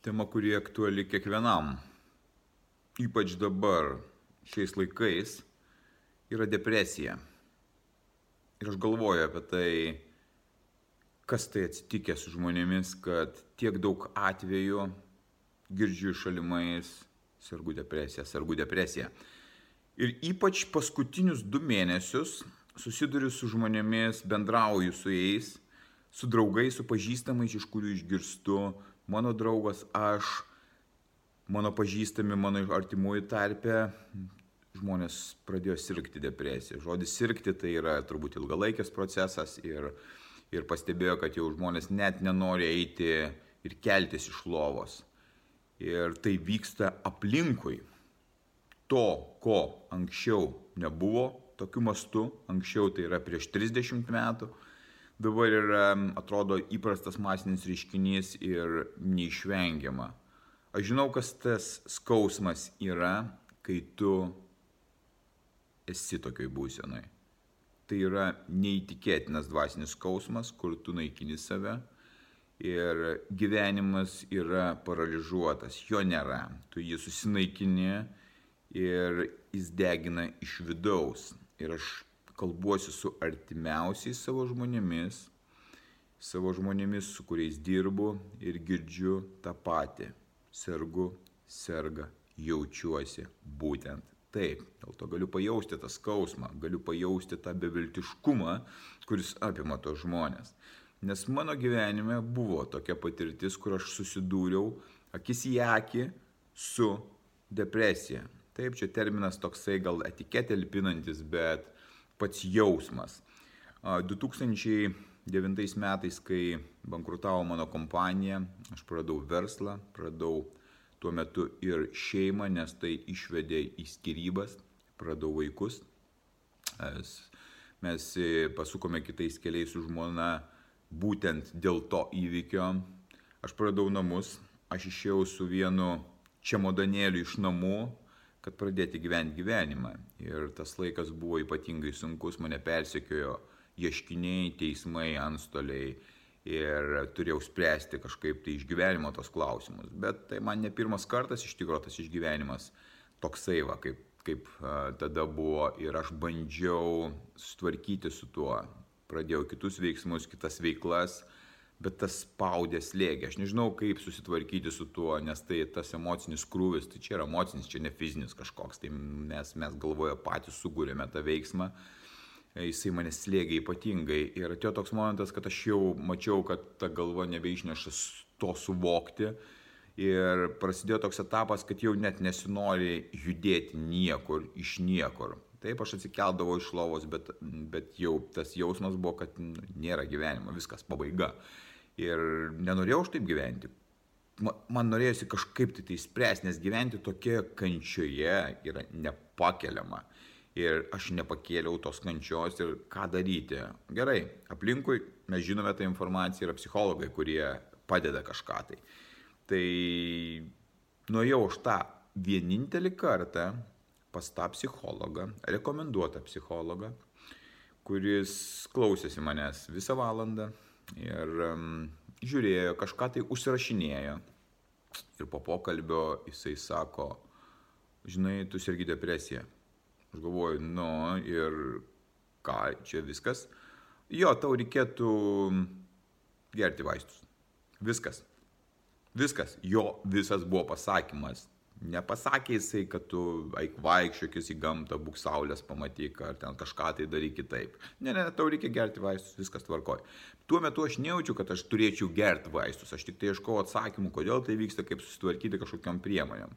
Tema, kuri aktuali kiekvienam, ypač dabar, šiais laikais, yra depresija. Ir aš galvoju apie tai, kas tai atsitikė su žmonėmis, kad tiek daug atvejų girdžiu šalimais sergu depresija, sergu depresija. Ir ypač paskutinius du mėnesius susiduriu su žmonėmis, bendrauju su jais, su draugais, su pažįstamais, iš kurių išgirstu, mano draugas, aš, mano pažįstami, mano artimųjų tarpe, žmonės pradėjo sirgti depresiją. Žodis sirgti tai yra turbūt ilgalaikis procesas ir, ir pastebėjo, kad jau žmonės net nenori eiti ir keltis iš lovos. Ir tai vyksta aplinkui. To, ko anksčiau nebuvo, tokiu mastu, anksčiau tai yra prieš 30 metų, dabar yra, atrodo, įprastas masinis reiškinys ir neišvengiama. Aš žinau, kas tas skausmas yra, kai tu esi tokioj būsenoj. Tai yra neįtikėtinas dvasinis skausmas, kur tu naikini save ir gyvenimas yra paralyžiuotas, jo nėra. Tu jį susinaikini ir jis degina iš vidaus. Ir aš kalbuosi su artimiausiais savo žmonėmis, savo žmonėmis, su kuriais dirbu ir girdžiu tą patį. Sergu, serga, jaučiuosi būtent taip. Dėl to galiu pajausti tą skausmą, galiu pajausti tą beviltiškumą, kuris apima tos žmonės. Nes mano gyvenime buvo tokia patirtis, kur aš susidūriau akis į akį su depresija. Taip, čia terminas toksai gal etiketė lipinantis, bet pats jausmas. 2009 metais, kai bankrutavo mano kompanija, aš pradėjau verslą, pradėjau tuo metu ir šeimą, nes tai išvedė į skirybas, pradėjau vaikus. Mes pasukome kitais keliais su žmona būtent dėl to įvykio. Aš pradėjau namus, aš išėjau su vienu čemodanėliu iš namų, kad pradėti gyventi gyvenimą. Ir tas laikas buvo ypatingai sunkus, mane persekiojo ieškiniai, teismai, antstoliai ir turėjau spręsti kažkaip tai išgyvenimo tos klausimus. Bet tai man ne pirmas kartas iš tikrųjų tas išgyvenimas toksai va, kaip, kaip tada buvo ir aš bandžiau sutvarkyti su tuo. Pradėjau kitus veiksmus, kitas veiklas, uh, bet tas spaudė slėgė. Aš nežinau, kaip susitvarkyti su tuo, nes tai tas emocinis krūvis, tai čia yra emocinis, čia ne fizinis kažkoks, tai mes, mes galvoje patys sugūrėme tą veiksmą, jisai mane slėgė ypatingai. Ir atėjo toks momentas, kad aš jau mačiau, kad ta galva nebeišneša to suvokti. Ir prasidėjo toks etapas, kad jau net nesinori judėti niekur, iš niekur. Taip, aš atsikeldavau iš lovos, bet, bet jau tas jausmas buvo, kad nėra gyvenimo, viskas pabaiga. Ir nenorėjau aš taip gyventi. Man norėjosi kažkaip tai tai spręsti, nes gyventi tokia kančioje yra nepakeliama. Ir aš nepakėliau tos kančios ir ką daryti. Gerai, aplinkui mes žinome tą informaciją, yra psichologai, kurie padeda kažką tai. Tai nuėjau aš tą vienintelį kartą pas tą psichologą, rekomenduotą psichologą, kuris klausėsi manęs visą valandą ir žiūrėjo, kažką tai užsirašinėjo. Ir po pokalbio jisai sako, žinai, tu sergi depresiją. Aš galvoju, nu ir ką, čia viskas. Jo, tau reikėtų gerti vaistus. Viskas. Viskas. Jo visas buvo pasakymas. Nepasakė jisai, kad tu eik vaikščiokis į gamtą, būk saulės pamatyk, ar ten kažką tai daryk kitaip. Ne, ne, tau reikia gerti vaistus, viskas tvarkoj. Tuo metu aš nejaučiu, kad aš turėčiau gerti vaistus, aš tik tai ieškau atsakymų, kodėl tai vyksta, kaip susitvarkyti kažkokiam priemonėm.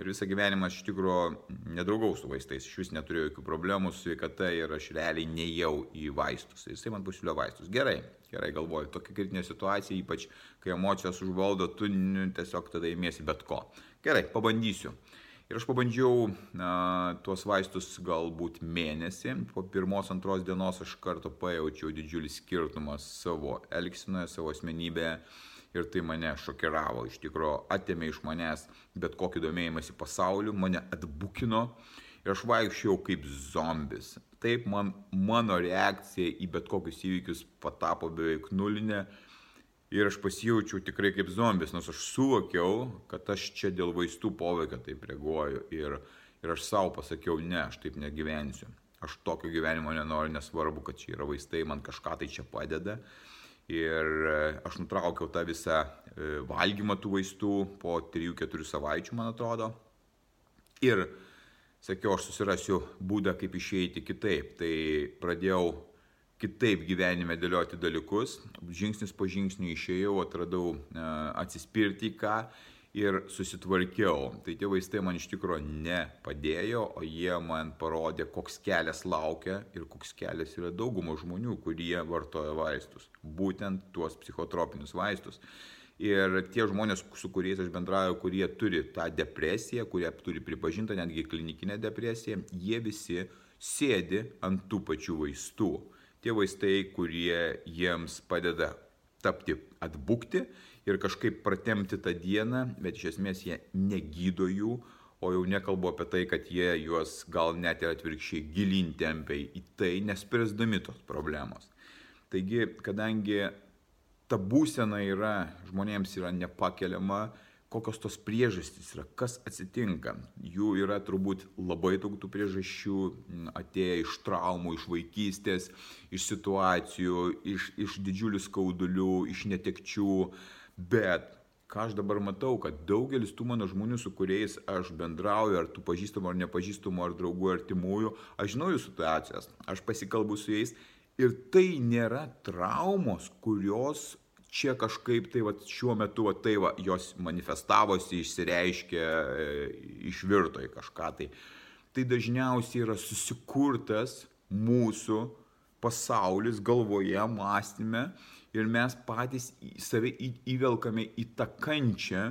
Ir visą gyvenimą aš iš tikrųjų nedraugau su vaistais, iš vis neturėjau jokių problemų su sveikata ir aš realiai nejau į vaistus. Jisai man pasiūlė vaistus. Gerai, gerai galvoju, tokia kritinė situacija, ypač kai emocijos užvaldo, tu nu, tiesiog tada įmėsi bet ko. Gerai, pabandysiu. Ir aš pabandžiau a, tuos vaistus galbūt mėnesį. Po pirmos, antros dienos aš karto pajaučiau didžiulį skirtumą savo elgsinoje, savo asmenybėje. Ir tai mane šokiravo, iš tikrųjų atėmė iš manęs bet kokį domėjimąsi pasauliu, mane atbukino ir aš vaikščiau kaip zombis. Taip man, mano reakcija į bet kokius įvykius patapo beveik nulinė Ir aš pasijaučiau tikrai kaip zombis, nors aš suvokiau, kad aš čia dėl vaistų poveikio taip reaguoju. Ir, ir aš savo pasakiau, ne, aš taip negyvensiu. Aš tokio gyvenimo nenoriu, nesvarbu, kad čia yra vaistai, man kažką tai čia padeda. Ir e, aš nutraukiau tą visą e, valgymą tų vaistų po 3-4 savaičių, man atrodo. Ir sakiau, aš susirasiu būdą, kaip išeiti kitaip. Tai pradėjau kitaip gyvenime dėlioti dalykus. Žingsnis po žingsnio išėjau, atradau e, atsispirti į ką ir susitvarkiau. Tai tie vaistai man iš tikrųjų nepadėjo, o jie man parodė, koks kelias laukia ir koks kelias yra daugumo žmonių, kurie vartoja vaistus. Būtent tuos psichotropinius vaistus. Ir tie žmonės, su kuriais aš bendrauju, kurie turi tą depresiją, kurie turi pripažintą netgi klinikinę depresiją, jie visi sėdi ant tų pačių vaistų tie vaistai, kurie jiems padeda tapti atbukti ir kažkaip pratemti tą dieną, bet iš esmės jie negydo jų, o jau nekalbu apie tai, kad jie juos gal net ir atvirkščiai gilin tempia į tai, nespręsdami tos problemos. Taigi, kadangi ta būsena yra, žmonėms yra nepakeliama, kokios tos priežastys yra, kas atsitinka. Jų yra turbūt labai daug tų priežasčių, atėję iš traumų, iš vaikystės, iš situacijų, iš, iš didžiulių skaudulių, iš netekčių, bet ką aš dabar matau, kad daugelis tų mano žmonių, su kuriais aš bendrauju, ar tų pažįstamų, ar nepažįstamų, ar draugų, ar timųjų, aš žinau jų situacijas, aš pasikalbu su jais ir tai nėra traumos, kurios čia kažkaip tai vat, šiuo metu vat, tai va, jos manifestavosi, išsireiškė, e, išvirto į kažką tai. Tai dažniausiai yra susikurtas mūsų pasaulis galvoje, mąstyme ir mes patys save įvelkame į tą kančią,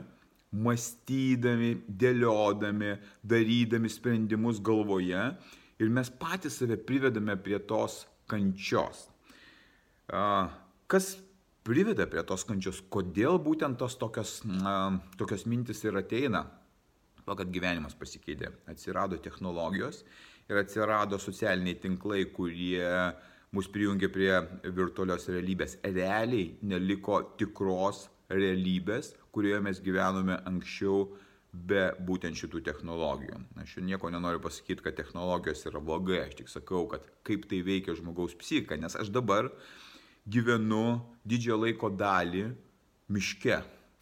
mąstydami, dėliodami, darydami sprendimus galvoje ir mes patys save privedame prie tos kančios. Kas priveda prie tos kančios, kodėl būtent tos tokios, na, tokios mintis ir ateina. To, kad gyvenimas pasikeitė. Atsirado technologijos ir atsirado socialiniai tinklai, kurie mus prijungė prie virtualios realybės. Realiai neliko tikros realybės, kurioje mes gyvenome anksčiau be būtent šitų technologijų. Aš čia nieko nenoriu pasakyti, kad technologijos yra blogai, aš tik sakau, kad kaip tai veikia žmogaus psichika, nes aš dabar gyvenu didžiąją laiko dalį miške,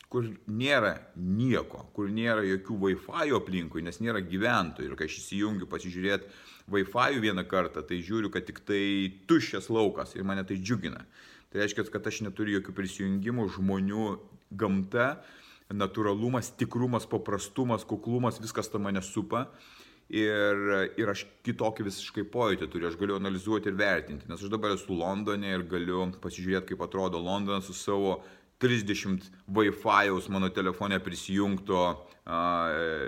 kur nėra nieko, kur nėra jokių Wi-Fi aplinkui, nes nėra gyventojų. Ir kai aš įsijungiu pasižiūrėti Wi-Fi vieną kartą, tai žiūriu, kad tik tai tuščias laukas ir mane tai džiugina. Tai reiškia, kad aš neturiu jokių prisijungimų, žmonių, gamta, natūralumas, tikrumas, paprastumas, kuklumas, viskas tą mane supa ir, ir aš kitokį visiškai pojūtį turiu, aš galiu analizuoti ir vertinti, nes aš dabar esu Londone ir galiu pasižiūrėti, kaip atrodo Londonas su savo 30 Wi-Fi'aus mano telefone prisijungto a,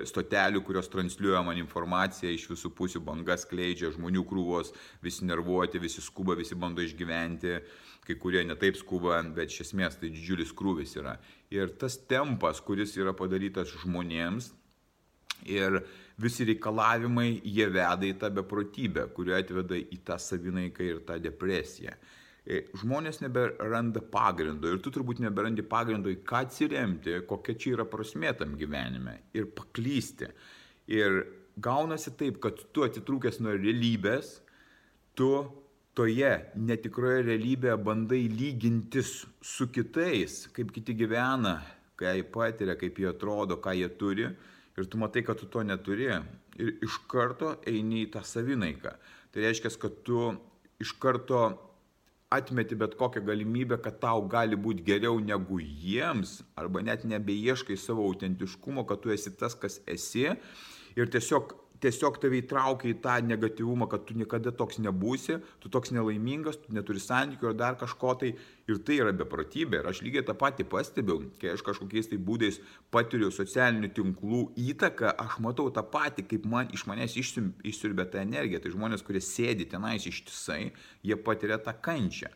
stotelių, kurios transliuoja man informaciją iš visų pusių, bangas kleidžia, žmonių krūvos, visi nervuoti, visi skuba, visi bando išgyventi, kai kurie netaip skuba, bet iš esmės tai didžiulis krūvis yra. Ir tas tempas, kuris yra padarytas žmonėms ir visi reikalavimai, jie veda į tą beprotybę, kuri atveda į tą savinaiką ir tą depresiją. E, žmonės neberanda pagrindo ir tu turbūt neberandi pagrindo į ką atsiremti, kokia čia yra prasmė tam gyvenime ir paklysti. Ir gaunasi taip, kad tu atitrūkęs nuo realybės, tu toje netikroje realybėje bandai lygintis su kitais, kaip kiti gyvena, ką jie patiria, kaip jie atrodo, ką jie turi ir tu matai, kad tu to neturi ir iš karto eini į tą savinaiką. Tai reiškia, kad tu iš karto atmeti bet kokią galimybę, kad tau gali būti geriau negu jiems, arba net nebeieškai savo autentiškumo, kad tu esi tas, kas esi. Ir tiesiog tiesiog tave įtraukia į tą negatyvumą, kad tu niekada toks nebūsi, tu toks nelaimingas, tu neturi santykių ar dar kažko tai. Ir tai yra beprotybė. Ir aš lygiai tą patį pastebiu, kai aš kažkokiais tai būdais patiriu socialinių tinklų įtaką, aš matau tą patį, kaip man iš manęs išsiurbė tą energiją. Tai žmonės, kurie sėdi tenais ištisai, jie patiria tą kančią.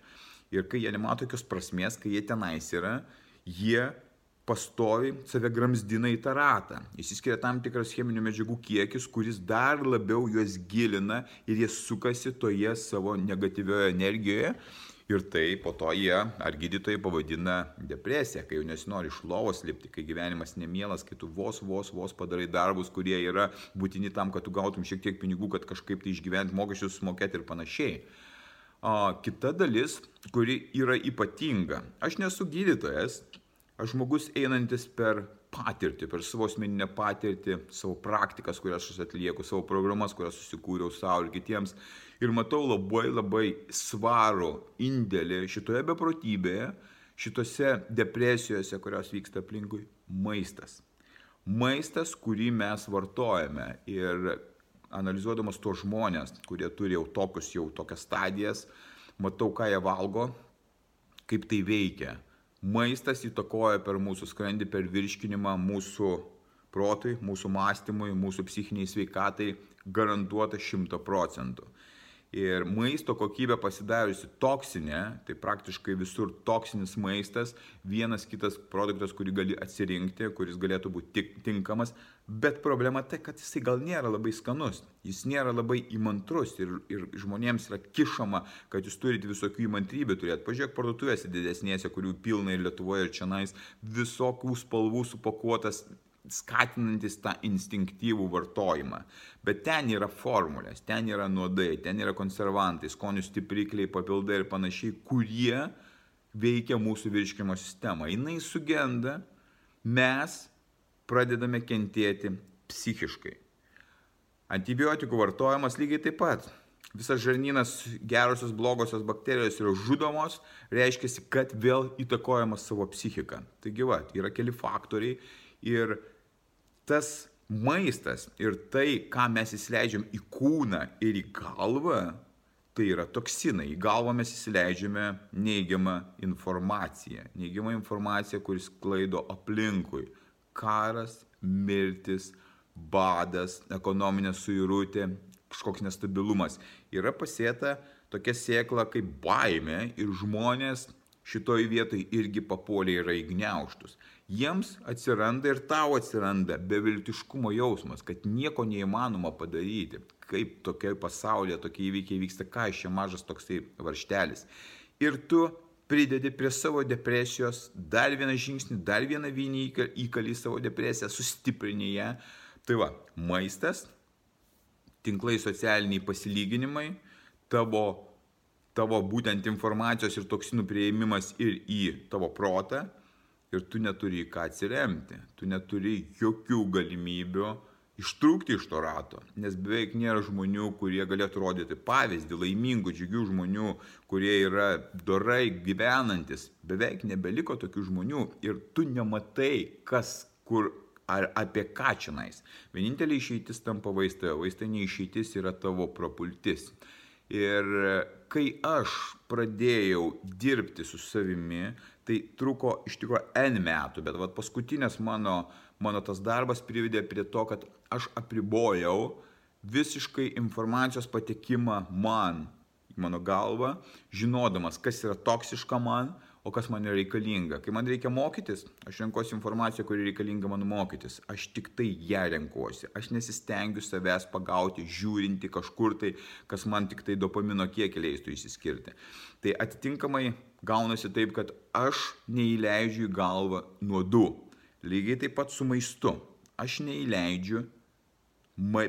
Ir kai jie nemato tokios prasmės, kai jie tenais yra, jie pastovi save gramzdina į tą ratą. Įsiskiria tam tikras cheminių medžiagų kiekis, kuris dar labiau juos gilina ir jie sukasi toje savo negatyvioje energijoje. Ir tai po to jie, ar gydytojai pavadina depresija, kai jau nesinori iš lovos lipti, kai gyvenimas nemielas, kai tu vos, vos, vos padarai darbus, kurie yra būtini tam, kad tu gautum šiek tiek pinigų, kad kažkaip tai išgyventi mokesčius, sumokėti ir panašiai. O kita dalis, kuri yra ypatinga. Aš nesu gydytojas, žmogus einantis per patirtį, per savo asmeninę patirtį, savo praktikas, kurias aš atlieku, savo programas, kurias susikūriau savo ir kitiems. Ir matau labai labai svarų indėlį šitoje beprotybėje, šitose depresijose, kurios vyksta aplinkui - maistas. Maistas, kurį mes vartojame. Ir analizuodamas tuos žmonės, kurie turi jau tokius, jau tokias stadijas, matau, ką jie valgo, kaip tai veikia Maistas įtakoja per mūsų skrandį, per virškinimą mūsų protui, mūsų mąstymui, mūsų psichiniai sveikatai garantuota 100 procentų ir maisto kokybė pasidariusi toksinė, tai praktiškai visur toksinis maistas, vienas kitas produktas, kurį gali atsirinkti, kuris galėtų būti tinkamas, bet problema tai, kad jisai gal nėra labai skanus, jis nėra labai įmantrus ir, ir žmonėms yra kišama, kad jūs turite visokių įmantrybių turėti. Pažiūrėk, parduotuvėse didesnėse, kurių pilna ir Lietuvoje, ir čia nais, visokių spalvų supakuotas skatinantis tą instinktyvų vartojimą. Bet ten yra formulės, ten yra nuodai, ten yra konservantai, skonių stiprikliai, papildai ir panašiai, kurie veikia mūsų virškimo sistemą. Jis sugenda, mes pradedame kentėti psichiškai. Antibiotikų vartojimas lygiai taip pat. Visas žarnynas, gerosios, blogosios bakterijos yra žudomos, reiškia, kad vėl įtakojama savo psichika. Taigi, va, yra keli faktoriai ir tas maistas ir tai, ką mes įsileidžiam į kūną ir į galvą, tai yra toksinai. Į galvą mes įsileidžiame neigiamą informaciją. Neigiamą informaciją, kuris klaido aplinkui. Karas, mirtis, badas, ekonominė suirutė, kažkoks nestabilumas. Yra pasėta tokia sėkla kaip baime ir žmonės šitoj vietoj irgi papuolė yra įgneuštus jiems atsiranda ir tau atsiranda beviltiškumo jausmas, kad nieko neįmanoma padaryti, kaip tokia pasaulyje tokie įvykiai vyksta, ką iš čia mažas toksai varštelis. Ir tu pridedi prie savo depresijos dar vieną žingsnį, dar vieną vynį įkalį savo depresiją, sustiprini ją. Tai va, maistas, tinklai socialiniai pasilyginimai, tavo, tavo būtent informacijos ir toksinų prieimimas ir į tavo protą ir tu neturi į ką atsiremti, tu neturi jokių galimybių ištrūkti iš to rato, nes beveik nėra žmonių, kurie galėtų rodyti pavyzdį, laimingų, džiugių žmonių, kurie yra dorai gyvenantis, beveik nebeliko tokių žmonių ir tu nematai, kas kur ar apie ką čionais. Vienintelė išeitis tampa vaistai, o vaistai neišeitis yra tavo propultis. Ir kai aš pradėjau dirbti su savimi, tai truko iš tikrųjų N metų, bet vat, paskutinės mano, mano tas darbas privedė prie to, kad aš apribojau visiškai informacijos patekimą man, mano galvą, žinodamas, kas yra toksiška man, o kas man yra reikalinga. Kai man reikia mokytis, aš renkuosi informaciją, kuri reikalinga man mokytis. Aš tik tai ją renkuosi. Aš nesistengiu savęs pagauti, žiūrinti kažkur tai, kas man tik tai dopamino kiekį leistų įsiskirti. Tai atitinkamai gaunasi taip, kad aš neįleidžiu į galvą nuodų. Lygiai taip pat su maistu. Aš neįleidžiu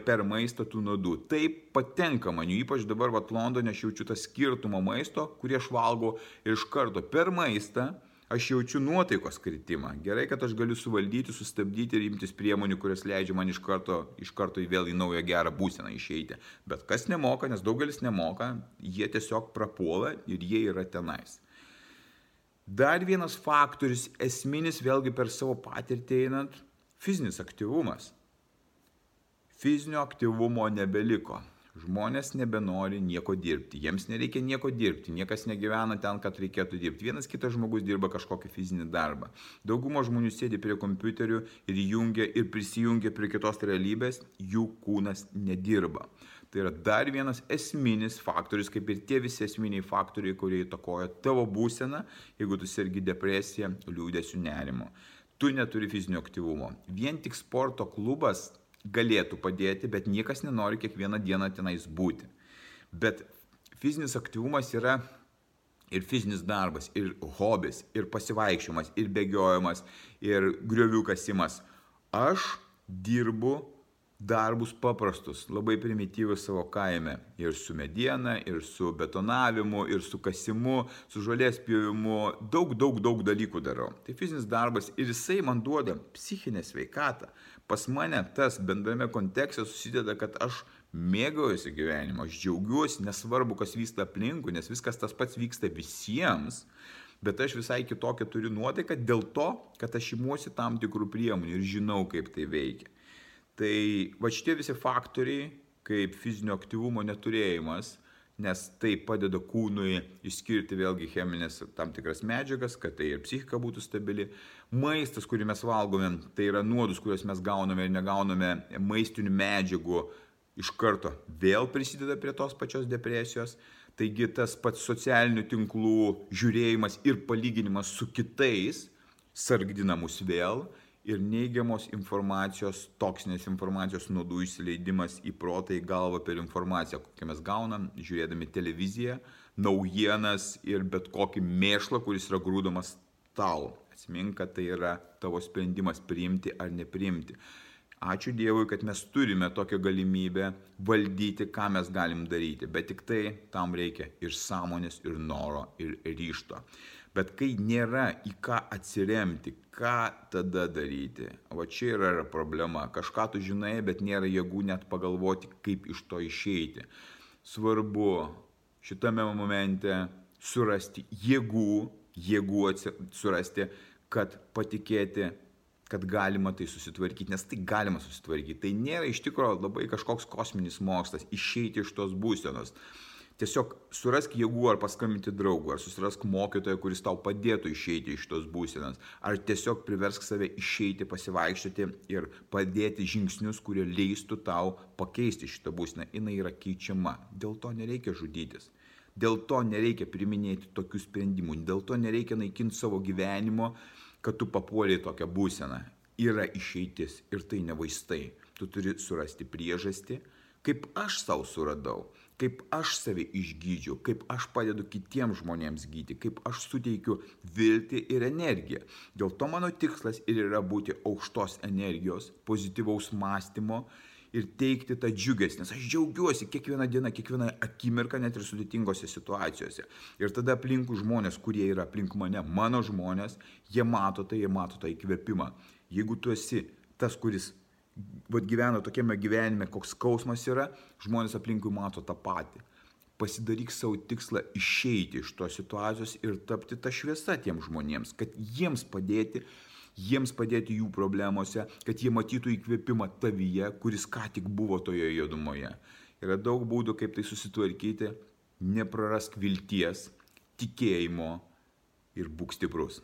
per maistą tų nuodų. Taip patenka man, ypač dabar vat Londone aš jaučiu tą skirtumą maisto, kurį aš valgau ir iš karto per maistą aš jaučiu nuotaikos kritimą. Gerai, kad aš galiu suvaldyti, sustabdyti ir imtis priemonių, kurios leidžia man iš karto, iš karto vėl į naują gerą būseną išeiti. Bet kas nemoka, nes daugelis nemoka, jie tiesiog prapuola ir jie yra tenais. Dar vienas faktorius, esminis vėlgi per savo patirtį einant, fizinis aktyvumas. Fizinio aktyvumo nebeliko. Žmonės nebenori nieko dirbti, jiems nereikia nieko dirbti, niekas negyvena ten, kad reikėtų dirbti. Vienas kitas žmogus dirba kažkokį fizinį darbą. Dauguma žmonių sėdi prie kompiuterių ir jungia ir prisijungia prie kitos realybės, jų kūnas nedirba. Tai yra dar vienas esminis faktorius, kaip ir tie visi esminiai faktoriai, kurie įtakoja tavo būseną, jeigu tu sergi depresiją, liūdėsiu nerimo. Tu neturi fizinio aktyvumo. Vien tik sporto klubas galėtų padėti, bet niekas nenori kiekvieną dieną tenais būti. Bet fizinis aktyvumas yra ir fizinis darbas, ir hobis, ir pasivaikščiojimas, ir bėgiojimas, ir griovių kasimas. Aš dirbu darbus paprastus, labai primityvus savo kaime. Ir su mediena, ir su betonavimu, ir su kasimu, su žolės pjovimu. Daug, daug, daug dalykų darau. Tai fizinis darbas ir jisai man duoda psichinę sveikatą pas mane tas bendrame kontekste susideda, kad aš mėgaujuosi gyvenimu, aš džiaugiuosi, nesvarbu, kas vyksta aplinkui, nes viskas tas pats vyksta visiems, bet aš visai kitokią turiu nuotaiką dėl to, kad aš imuosi tam tikrų priemonių ir žinau, kaip tai veikia. Tai va šitie visi faktoriai, kaip fizinio aktyvumo neturėjimas, nes tai padeda kūnui išskirti vėlgi cheminės tam tikras medžiagas, kad tai ir psichika būtų stabili. Maistas, kurį mes valgome, tai yra nuodus, kuriuos mes gauname ir negauname maistinių medžiagų iš karto vėl prisideda prie tos pačios depresijos. Taigi tas pats socialinių tinklų žiūrėjimas ir palyginimas su kitais sargdina mus vėl ir neigiamos informacijos, toksinės informacijos nuodų įsileidimas į protą, į galvą per informaciją, kokią mes gaunam, žiūrėdami televiziją, naujienas ir bet kokį mėšlą, kuris yra grūdomas tau. Atsimink, kad tai yra tavo sprendimas priimti ar nepriimti. Ačiū Dievui, kad mes turime tokią galimybę valdyti, ką mes galim daryti, bet tik tai tam reikia ir sąmonės, ir noro, ir ryšto. Bet kai nėra į ką atsiremti, ką tada daryti? O čia yra problema. Kažką tu žinai, bet nėra jėgų net pagalvoti, kaip iš to išeiti. Svarbu šitame momente surasti jėgų, jėgų surasti, kad patikėti, kad galima tai susitvarkyti, nes tai galima susitvarkyti. Tai nėra iš tikrųjų labai kažkoks kosminis mokslas išeiti iš tos būsenos. Tiesiog surask jėgų ar paskambinti draugui, ar susirask mokytoją, kuris tau padėtų išeiti iš tos būsenos, ar tiesiog priversk save išeiti, pasivaikščioti ir padėti žingsnius, kurie leistų tau pakeisti šitą būseną. Jis yra keičiama. Dėl to nereikia žudytis. Dėl to nereikia priminėti tokių sprendimų. Dėl to nereikia naikinti savo gyvenimo, kad tu papuoliai tokią būseną. Yra išeitis ir tai ne vaistai. Tu turi surasti priežastį, kaip aš savo suradau kaip aš save išgydžiau, kaip aš padedu kitiems žmonėms gydyti, kaip aš suteikiu viltį ir energiją. Dėl to mano tikslas ir yra būti aukštos energijos, pozityvaus mąstymo ir teikti tą džiugesį, nes aš džiaugiuosi kiekvieną dieną, kiekvieną akimirką, net ir sudėtingose situacijose. Ir tada aplinkų žmonės, kurie yra aplink mane, mano žmonės, jie mato tai, jie mato tą įkvėpimą. Jeigu tu esi tas, kuris vat, gyvena tokiame gyvenime, koks skausmas yra, žmonės aplinkui mato tą patį. Pasidaryk savo tikslą išeiti iš tos situacijos ir tapti tą šviesą tiem žmonėms, kad jiems padėti, jiems padėti jų problemose, kad jie matytų įkvėpimą tavyje, kuris ką tik buvo toje juodumoje. Yra daug būdų, kaip tai susitvarkyti, neprarask vilties, tikėjimo ir būk stiprus.